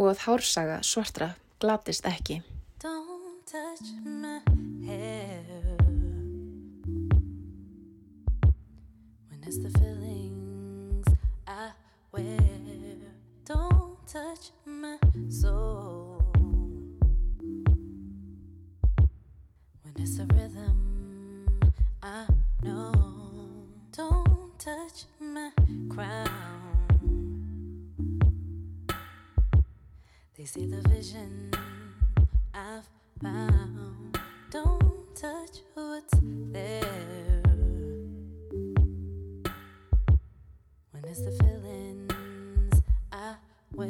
og að hársaga svartra glatist ekki. Don't touch my hair It's the feelings I wear Don't touch my soul When it's a rhythm I know Don't touch my crown They see the vision I've found. Don't touch what's there. When it's the feelings I wear,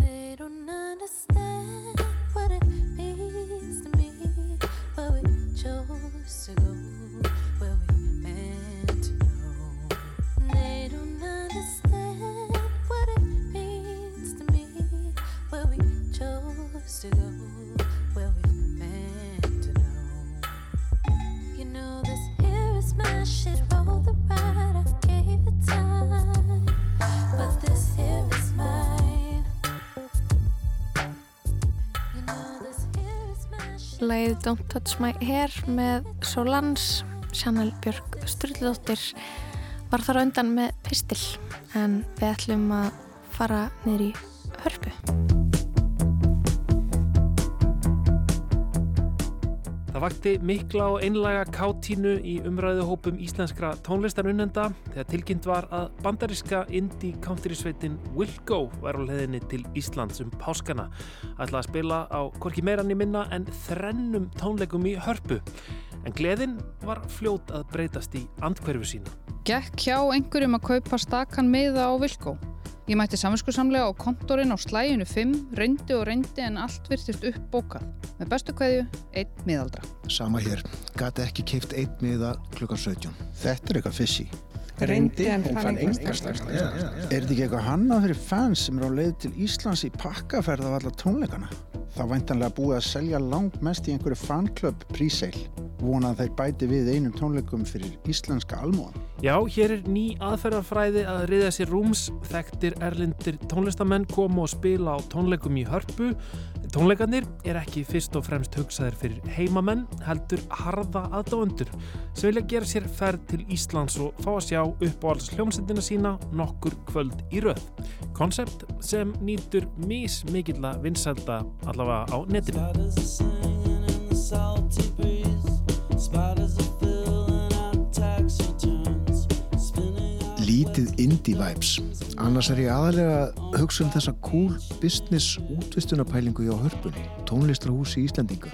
they don't understand what it means to me. But we chose to go. Leið Don't Touch My Hair með Solans, Chanel Björk Sturldóttir var þar undan með pistil en við ætlum að fara niður í hörpu. Það vakti mikla og einlaga kátínu í umræðuhópum íslenskra tónlistarunnenda þegar tilkynnt var að bandariska indie countrysveitin Wilco var á leðinni til Íslands um páskana. ætlaði að spila á korki meirann í minna en þrennum tónleikum í hörpu. En gleðin var fljót að breytast í andkverfu sína. Gekk hjá einhverjum að kaupa stakan miða á Wilco. Ég mætti saminskuðsamlega á kontorinn á slæginu 5, reyndi og reyndi en allt virtist uppbókað. Með bestu kveðju, einn miðaldra. Sama hér, gæti ekki keift einn miða klukkan 17. Þetta er eitthvað fissi. Reyndi en fann einhverstags. Er þetta ekki eitthvað hannað fyrir fans sem eru á leið til Íslands í pakkaferð af alla tónleikana? Það væntanlega búið að selja langt mest í einhverju fanklöp príseil. Vonað þeir bæti við einum tónleikum fyrir íslenska almóðan. Já, hér er ný aðferðarfræði að riða sér rúms. Þekktir erlindir tónlistamenn komu og spila á tónleikum í hörpu. Tónleikarnir er ekki fyrst og fremst hugsaðir fyrir heimamenn, heldur harða aðdáendur sem vilja gera sér ferð til Íslands og fá að sjá upp á alls hljómsendina sína nokkur kvöld í röð. Koncept sem nýtur mís mikilla vinsælda allavega á netinu. Lítið indie vibes. Annars er ég aðalega að hugsa um þessa cool business útvistunapælingu hjá hörpunni, tónlistrahúsi Íslandinga.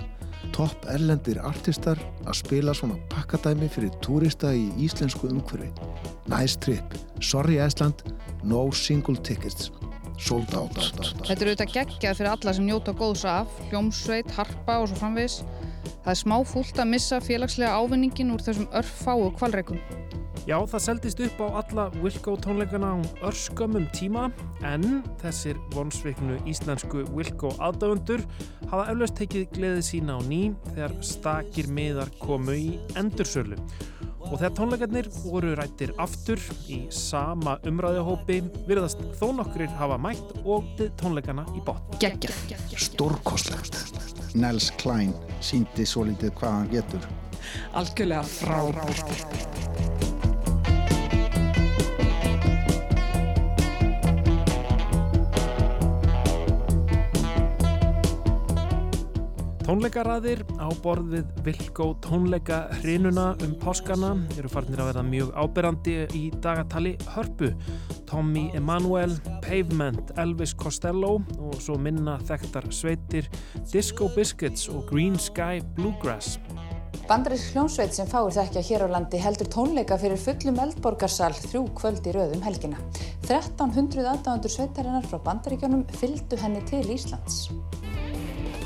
Topp erlendir artistar að spila svona pakkadæmi fyrir túrista í íslensku umhverfi. Nice trip. Sorry Iceland, no single tickets. Sold out. Þetta eru auðvitað geggjað fyrir alla sem njóta góðs af, hljómsveit, harpa og svo framvis. Það er smá fúlt að missa félagslega ávinningin úr þessum örfáu kvalreikum. Já, það seldist upp á alla Wilco tónleikana á örskömmum tíma en þessir vonsveiknu íslensku Wilco aðdáðundur hafa eflaust tekið gleðið sína á ný þegar stakir miðar komu í endursölu. Og þegar tónleikarnir voru rættir aftur í sama umræðahópi virðast þó nokkurir hafa mætt og þið tónleikana í botn. Gekkja. Stórkoslegt. Nels Klein síndi svo litið hvað hann getur. Algjörlega frábært. Tónleikaraðir á borð við Vilko tónleika hrinuna um páskana eru farnir að verða mjög áberandi í dagatali hörpu. Tommy Emanuel, Pavement, Elvis Costello og svo minna þekktar sveitir Disco Biscuits og Green Sky Bluegrass. Bandarísk hljómsveit sem fáir þekkja hér á landi heldur tónleika fyrir fullum eldborgarsal þrjú kvöld í rauðum helgina. 1300 aðdáðandur sveitarinnar frá bandaríkjónum fylgdu henni til Íslands.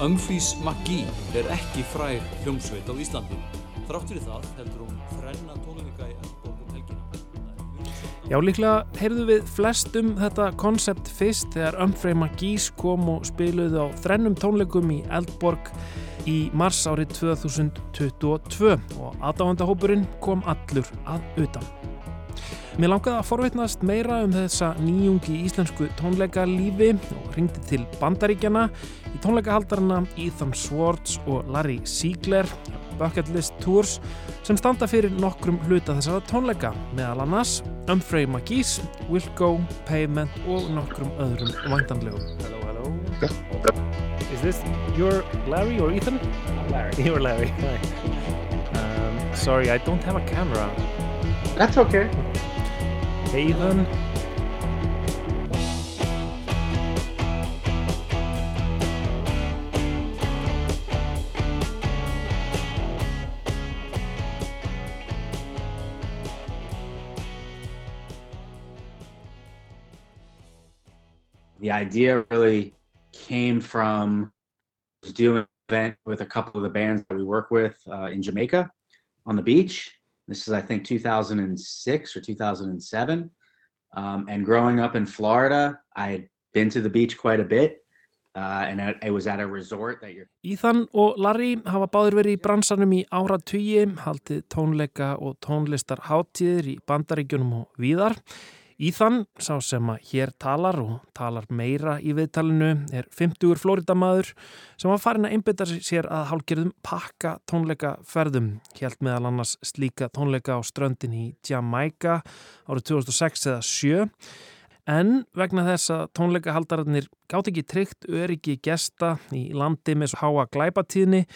Umfrís McGee er ekki fræg hljómsveit á Íslandi. Þrátt fyrir það heldur hún þrenna tónleika í Eldborg um helgina. Já, líklega heyrðu við flest um þetta konsept fyrst þegar Umfrey McGee's kom og spiluðu á þrennum tónleikum í Eldborg í mars árið 2022 og aðdáðandahópurinn kom allur að utan. Mér langaði að forvitnast meira um þessa nýjungi íslensku tónleikalífi og ringdi til bandaríkjana í tónleikahaldarna Ethan Swartz og Larry Siegler Bucket List Tours sem standa fyrir nokkrum hluta þessara tónleika meðal annars Umfrey McGee's, Wilco, Pavement og nokkrum öðrum vandanlegum. Hello, hello. Is this your Larry or Ethan? Larry. You're Larry. Um, sorry, I don't have a camera. That's okay. Ethan. the idea really came from doing an event with a couple of the bands that we work with uh, in Jamaica on the beach. This is, I think, 2006 or 2007. Um, and growing up in Florida, I had been to the beach quite a bit. Uh, and it, it was at a resort that you're Ethan og Larry hafa báður verið í bransanum í áratugi, haldið tónleika og tónlistar hátíðir í bandaríkjunum og víðar. Ethan, sá sem að hér talar og talar meira í viðtalinu, er 50-ur Floridamaður sem var farin að einbytta sér að hálgerðum pakka tónleikaferðum. Hjælt meðal annars slíka tónleika á ströndin í Jamaica árið 2006 eða 7. En vegna þess að tónleikahaldararnir gátt ekki tryggt öryggi gesta í landi með svo háa glæpatíðni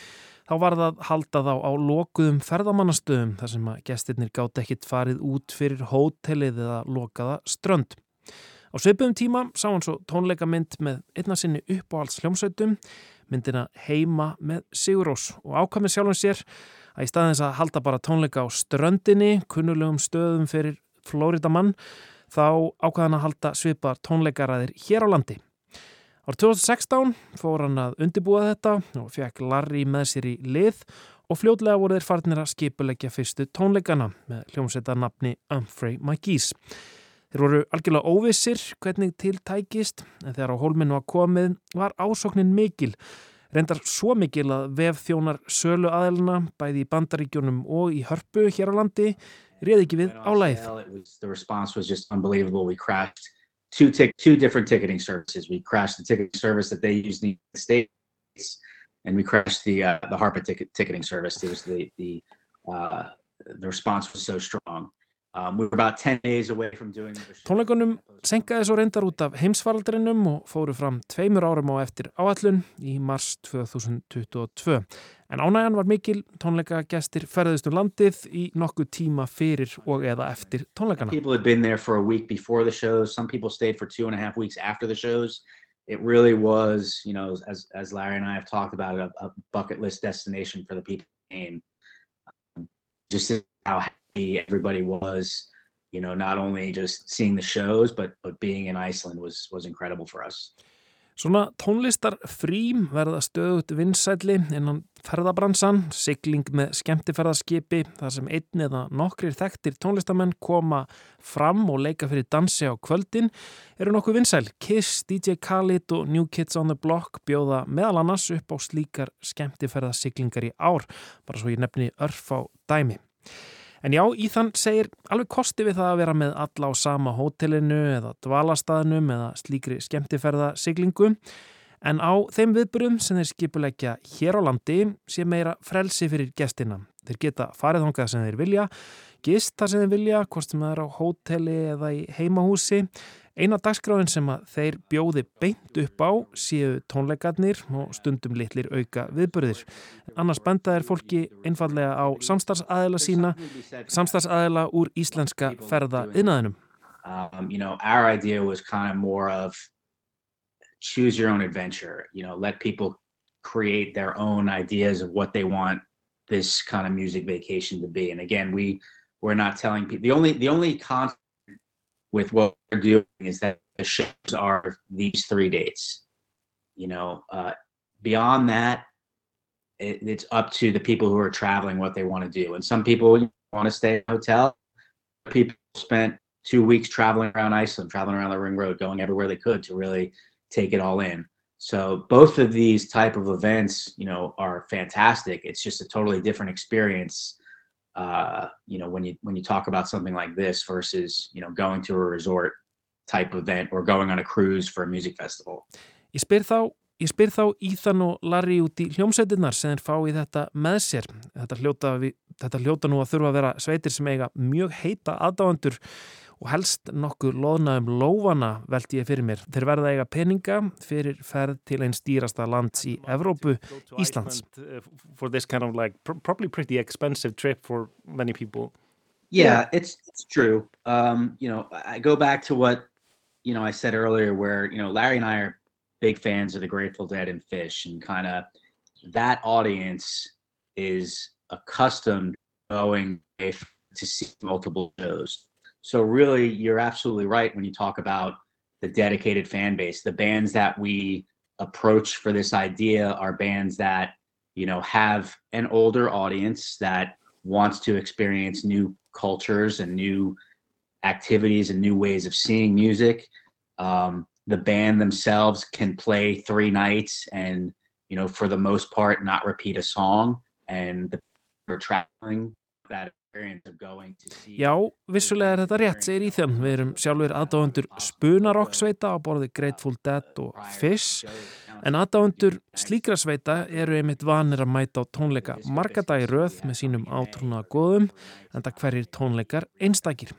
þá var það halda þá á lokuðum ferðamannastöðum þar sem að gestirnir gátt ekkit farið út fyrir hótelið eða lokaða strönd. Á sveipuðum tíma sá hann svo tónleikamynd með einna sinni uppáhalds hljómsveitum, myndina Heima með Sigurós og ákvæmið sjálfum sér að í staðins að halda bara tónleika á ströndinni, kunnulegum stöðum fyrir Flórida mann, þá ákvæðan að halda svipar tónleikaræðir hér á landi. Árið 2016 fór hann að undibúa þetta og fekk Larry með sér í lið og fljótlega voru þeir farnir að skipulegja fyrstu tónleikana með hljómsveita nafni Humphrey McGee's. Þeir voru algjörlega óvissir hvernig til tækist en þegar á hólminu að komið var ásóknin mikil. Reyndar svo mikil að vef þjónar sölu aðelina bæði í bandaríkjónum og í hörpu hér á landi réð ekki við álæð. Two tic- two different ticketing services. We crashed the ticketing service that they use in the States, and we crashed the uh, the Harpa ticket ticketing service. It was the the uh, the response was so strong. Um, we were about 10 days away from doing the show. Tónleikunum senkaði svo reyndar út af heimsfaraldrinum og fóru fram tveimur árum á eftir áallun í mars 2022. En ánægjan var mikil, tónleika gestir ferðist um landið í nokkuð tíma fyrir og eða eftir tónleikana. People had been there for a week before the shows. Some people stayed for two and a half weeks after the shows. It really was, you know, as as Larry and I have talked about, a, a bucket list destination for the people who came. Um, just how happy everybody was, you know, not only just seeing the shows, but but being in Iceland was was incredible for us. Svona tónlistar frím verða stöðut vinsætli innan ferðabransan, sigling með skemmtiferðarskipi þar sem einn eða nokkrir þekktir tónlistamenn koma fram og leika fyrir dansi á kvöldin eru nokkuð vinsæl. Kiss, DJ Khaled og New Kids on the Block bjóða meðal annars upp á slíkar skemmtiferðarsiglingar í ár, bara svo ég nefni örf á dæmi. En já, Íðan segir alveg kosti við það að vera með alla á sama hótelinu eða dvalastæðnum eða slíkri skemmtiferða siglingu. En á þeim viðburum sem þeir skipuleggja hér á landi sé meira frelsi fyrir gestina. Þeir geta farið þongað sem þeir vilja, gist það sem þeir vilja, hvort sem það er á hóteli eða í heimahúsi. Eina dagskráin sem að þeir bjóði beint upp á séu tónleikarnir og stundum litlir auka viðburðir. Annars benda er fólki einfallega á samstarfsaðila sína, samstarfsaðila úr íslenska ferða innaðinum. Um, you know, our idea was kind of more of choose your own adventure. You know, let people create their own ideas of what they want this kind of music vacation to be. And again, we we're not telling people the only the only constant with what we're doing is that the shows are these three dates. You know, uh, beyond that, it, it's up to the people who are traveling what they want to do. And some people want to stay in a hotel. People spent two weeks traveling around Iceland, traveling around the Ring Road, going everywhere they could to really take it all in. So both of these type of events, you know, are fantastic. It's just a totally different experience. Uh, you know, when you when you talk about something like this versus, you know, going to a resort type event or going on a cruise for a music festival. Ég spyr þá, ég spyr þá Íðan og Larry út í hljómsveitinnar sem þeir fá í þetta með sér. Þetta hljóta, við, þetta hljóta nú að þurfa að vera sveitir sem eiga mjög heita aðdáendur og helst nokkuð loðna um lófana veldi ég fyrir mér. Þeir verða eiga peninga fyrir ferð til einn stýrasta lands í Evrópu, Íslands. For this kind of like probably pretty expensive trip for many people. Yeah, it's it's true. Um, you know, I go back to what you know I said earlier, where you know Larry and I are big fans of the Grateful Dead and Fish, and kind of that audience is accustomed going to see multiple shows. So really, you're absolutely right when you talk about the dedicated fan base. The bands that we approach for this idea are bands that you know have an older audience that wants to experience new cultures and new activities and new ways of seeing music. Um, the band themselves can play three nights and you know for the most part not repeat a song and the are traveling that Já, vissulega er þetta rétt, segir Íþján. Við erum sjálfur aðdáðundur spunarokksveita á borði Grateful Dead og Fish, en aðdáðundur slíkra sveita eru einmitt vanir að mæta á tónleika margadagi röð með sínum átrúnaða góðum, en það hverjir tónleikar einstakir.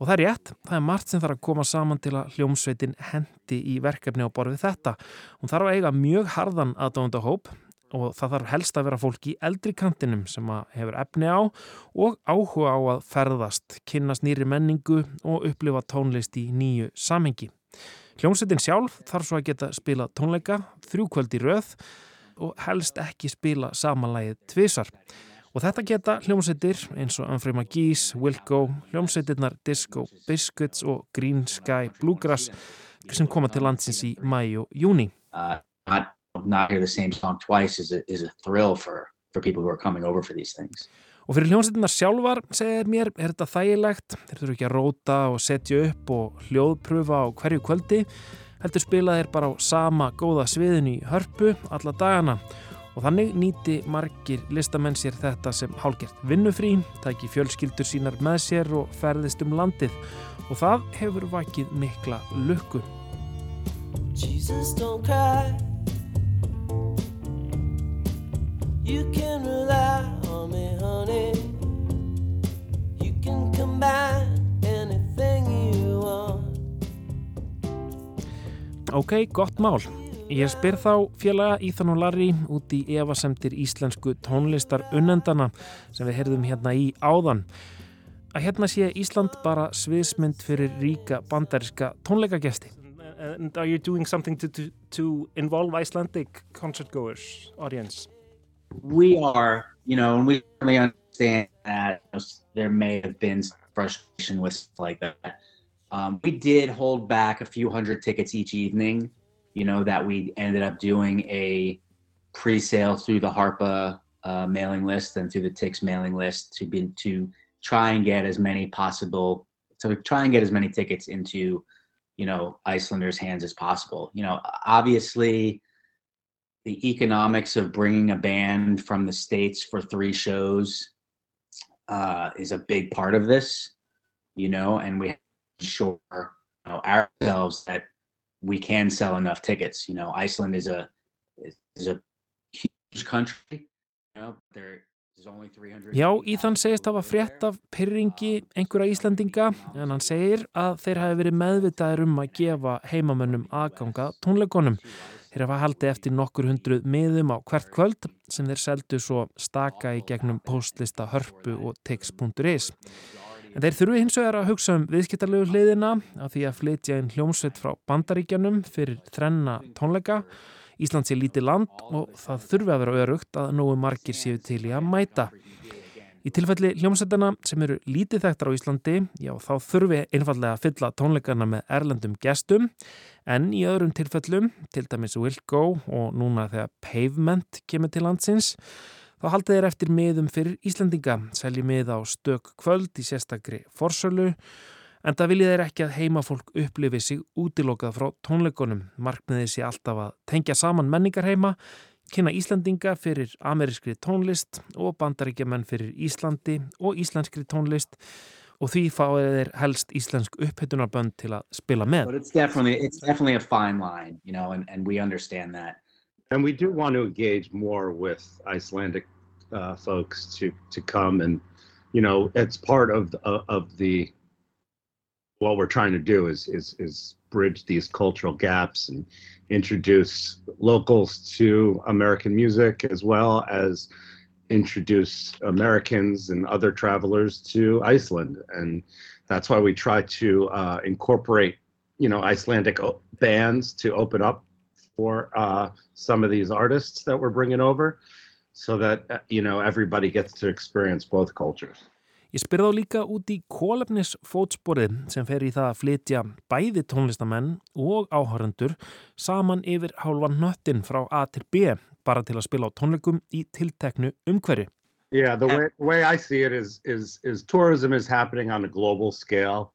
Og það er rétt, það er margt sem þarf að koma saman til að hljómsveitin hendi í verkefni á borðið þetta. Hún þarf að eiga mjög harðan aðdáðundahóp og það þarf helst að vera fólk í eldri kantinum sem hefur efni á og áhuga á að ferðast, kynast nýri menningu og upplifa tónlist í nýju samhengi. Hljómsveitin sjálf þarf svo að geta spila tónleika, þrjúkvöld í röð og helst ekki spila samanlægið tvísar. Og þetta geta hljómsveitir eins og Anfrey McGee's, Wilco, hljómsveitirnar Disco Biscuits og Green Sky Bluegrass sem koma til landsins í mæ og júni. Uh, not, not hear the same song twice is a, is a thrill for, for people who are coming over for these things. Og fyrir hljómsveitinnar sjálfar, segir mér, er þetta þægilegt. Þeir þurfu ekki að róta og setja upp og hljóðpröfa á hverju kvöldi. Heldur spila þeir bara á sama góða sviðin í hörpu alla dagana. Og þannig nýti margir listamenn sér þetta sem hálgert vinnufrí, tæki fjölskyldur sínar með sér og ferðist um landið. Og það hefur vakið mikla lukku. Jesus don't cry You can rely on me honey You can combine anything you want Ok, gott mál. Ég spyr þá félaga Íþann og Larry út í evasemtir íslensku tónlistar unnendana sem við heyrðum hérna í áðan. Að hérna sé Ísland bara sviðsmynd fyrir ríka bandariska tónleikagesti. And are you doing something to, to, to involve Icelandic concert goers, audience? We are, you know, and we understand that there may have been frustration with stuff like that. Um, we did hold back a few hundred tickets each evening, you know, that we ended up doing a pre-sale through the HARPA uh, mailing list and through the TIX mailing list to be to try and get as many possible to try and get as many tickets into you know Icelanders' hands as possible. You know, obviously, the economics of bringing a band from the states for three shows uh, is a big part of this. You know, and we sure you know, ourselves that we can sell enough tickets. You know, Iceland is a is a huge country. You know, there Já, Íðan segist hafa frétt af pyrringi einhverja Íslandinga en hann segir að þeir hafi verið meðvitaðir um að gefa heimamönnum aðganga tónleikonum. Þeir hafa haldið eftir nokkur hundruð miðum á hvert kvöld sem þeir seldu svo staka í gegnum postlista hörpu og tix.is. En þeir þurfu hins vegar að hugsa um viðskiptarlegu hliðina af því að flytja inn hljómsveit frá bandaríkjanum fyrir þrenna tónleika Ísland sé lítið land og það þurfi að vera örugt að nógu margir séu til í að mæta. Í tilfelli hljómsættana sem eru lítið þekktar á Íslandi, já þá þurfi einfallega að fylla tónleikana með erlendum gestum en í öðrum tilfellum, til dæmis Wilco og núna þegar Pavement kemur til landsins, þá haldið þeir eftir miðum fyrir Íslandinga, selji mið á stök kvöld í sérstakri forsölu En það viljið þeir ekki að heimafólk upplifi sig útilokað frá tónleikonum. Markmiðið sé alltaf að tengja saman menningarheima, kynna Íslandinga fyrir amerískri tónlist og bandaríkjaman fyrir Íslandi og íslenskri tónlist og því fáið þeir helst íslensk upphettunarbönd til að spila með. But it's definitely, it's definitely a fine line, you know, and, and we understand that. And we do want to engage more with Icelandic uh, folks to, to come and, you know, it's part of, of, of the what we're trying to do is is is bridge these cultural gaps and introduce locals to American music as well as introduce Americans and other travelers to Iceland and that's why we try to uh, incorporate you know Icelandic bands to open up for uh, some of these artists that we're bringing over so that you know everybody gets to experience both cultures. Ég spyrði þá líka út í kólefnisfótsporið sem fer í það að flytja bæði tónlistamenn og áhörandur saman yfir hálfan nöttin frá A til B bara til að spila á tónleikum í tilteknu umhverju. Yeah, the way, way I see it is, is, is tourism is happening on a global scale,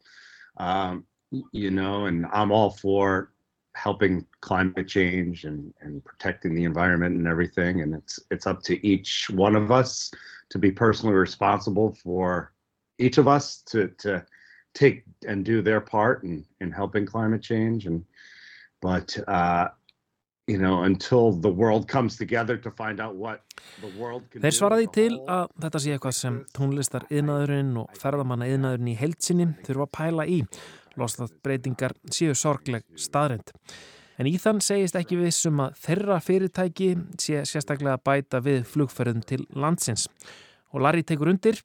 um, you know, and I'm all for helping climate change and, and protecting the environment and everything. And it's, it's up to each one of us to be personally responsible for each of us to to take and do their part in in helping climate change. And but uh you know until the world comes together to find out what the world can Þeir svaraði til að þetta sé eitthvað sem tónlistar yðnaðurinn og ferðamanna yðnaðurinn í heilsinni þurfa að pæla í losnað breytingar séu sorgleg staðrind En Íðan segist ekki vissum að þeirra fyrirtæki sé sérstaklega að bæta við flugferðum til landsins. Og Larry tekur undir.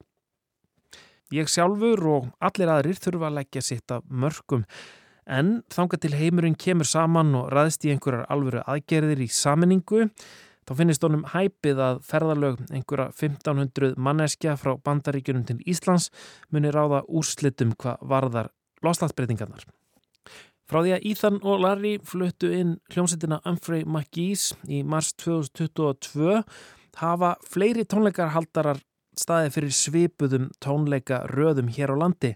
Ég sjálfur og allir aðrir þurfa að leggja sitt af mörgum. En þanga til heimurinn kemur saman og ræðst í einhverjar alvöru aðgerðir í saminningu Þá finnist honum hæpið að ferðalög einhverja 1500 manneskja frá bandaríkjunum til Íslands muni ráða úrslitum hvað varðar loslagsbreytingarnar. Frá því að Ethan og Larry fluttu inn hljómsettina Humphrey McGee's í mars 2022 hafa fleiri tónleikarhaldarar staði fyrir svipuðum tónleika röðum hér á landi.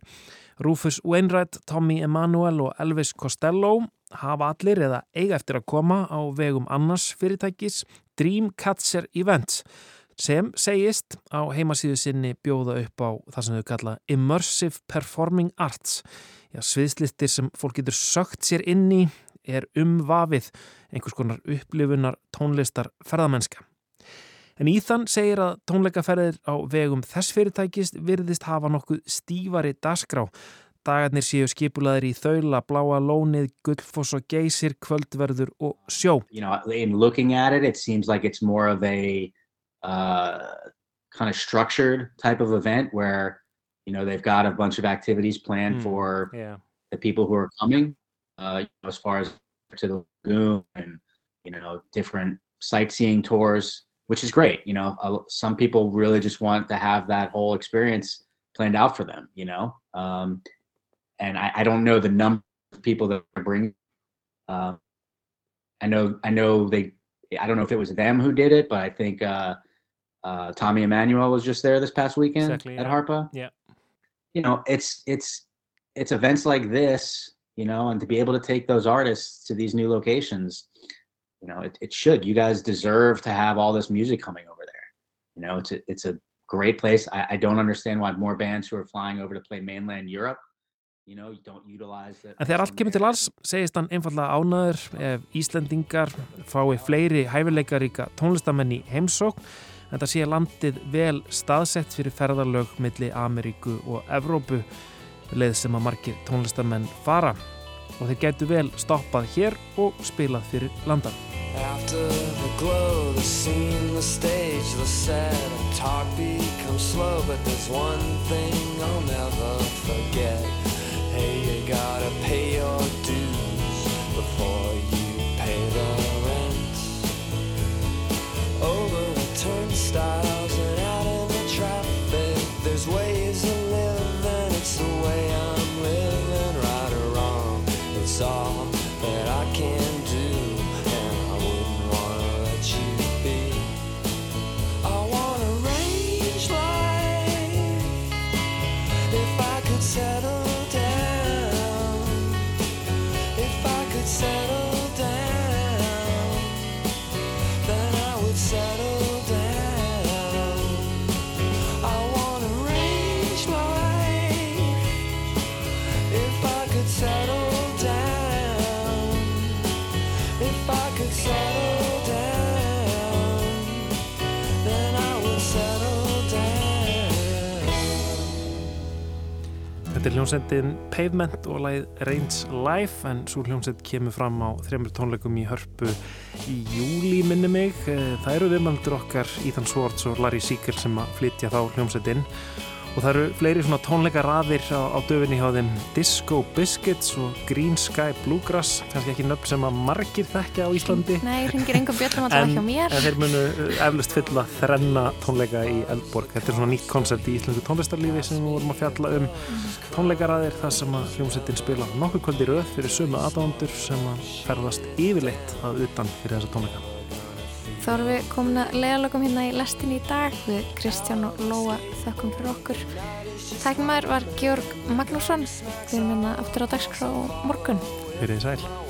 Rufus Wainwright, Tommy Emanuel og Elvis Costello hafa allir eða eiga eftir að koma á vegum annars fyrirtækis Dreamcatcher Events sem segist á heimasíðu sinni bjóða upp á það sem þau kalla Immersive Performing Arts. Já, sviðslistir sem fólk getur sögt sér inn í er umvafið einhvers konar upplifunar tónlistar ferðamennska. En Íðan segir að tónleikaferðir á vegum þess fyrirtækist virðist hafa nokkuð stífari dasgrá. Dagarnir séu skipulaðir í þaula, bláa lónið, gullfoss og geysir, kvöldverður og sjó. You know, in looking at it, it seems like it's more of a uh, kind of structured type of event where, you know, they've got a bunch of activities planned Mm, for yeah. the people who are coming, uh, you know, as far as to the lagoon and, you know, different sightseeing tours, which is great. You know, uh, some people really just want to have that whole experience planned out for them, you know. Um, and I, I don't know the number of people that bringing. Uh, I know, I know they. I don't know if it was them who did it, but I think uh, Tommy Emmanuel was just there this past weekend Exactly, at yeah. Harpa. Yeah. You know, it's it's it's events like this, you know, and to be able to take those artists to these new locations, you know, it, it should. You guys deserve to have all this music coming over there. You know, it's a it's a great place. I, I don't understand why more bands who are flying over to play mainland Europe, you know, don't utilize it. En þegar allt kemur til alls segist hann einfallega ánaður ef Íslendingar fái fleiri hæfileikaríka tónlistamenn í heimsókn en það sé landið vel staðsett fyrir ferðarlög milli Ameríku og Evrópu leið sem að margir tónlistamenn fara og þeir gætu vel stoppað hér og spilað fyrir landan. After the glow, the scene, the stage, the set, and talk becomes slow. But there's one thing I'll never forget. Hey, you gotta pay your dues before you pay the rent. Over the Þetta er hljómsendin Pavement og lagið Range Life en svo hljómsend kemur fram á þreymur tónleikum í hörpu í júli minni mig. Eh, Það eru viðmældur okkar Ethan Swartz og Larry Seeger sem að flytja þá hljómsendin og það eru fleiri svona tónleikaraðir á, á döfinni hjá þeim. Disco Biscuits og Green Sky Bluegrass. Kannski ekki nöfn sem að margir þekkja á Íslandi. Nei, hringir engum bjöllum að tala hjá mér. en þeir munu uh, eflust fylla þrenna tónleika í Eldborg. Þetta er svona nýtt koncept í íslensku tónlistarlífi sem við vorum að fjalla um. Tónleikaraðir þar sem að hljómsettin spila nokkuð kvöldi röð fyrir sömu aðdándur sem að ferðast yfirleitt að utan fyrir þessa tónleika Þá erum við komin að leiðalögum hérna í lestin í dag við Kristján og Lóa þökkum fyrir okkur. Tæknumæður var Georg Magnússon. Við erum hérna aftur á dagskrá morgun. Fyrir þið sæl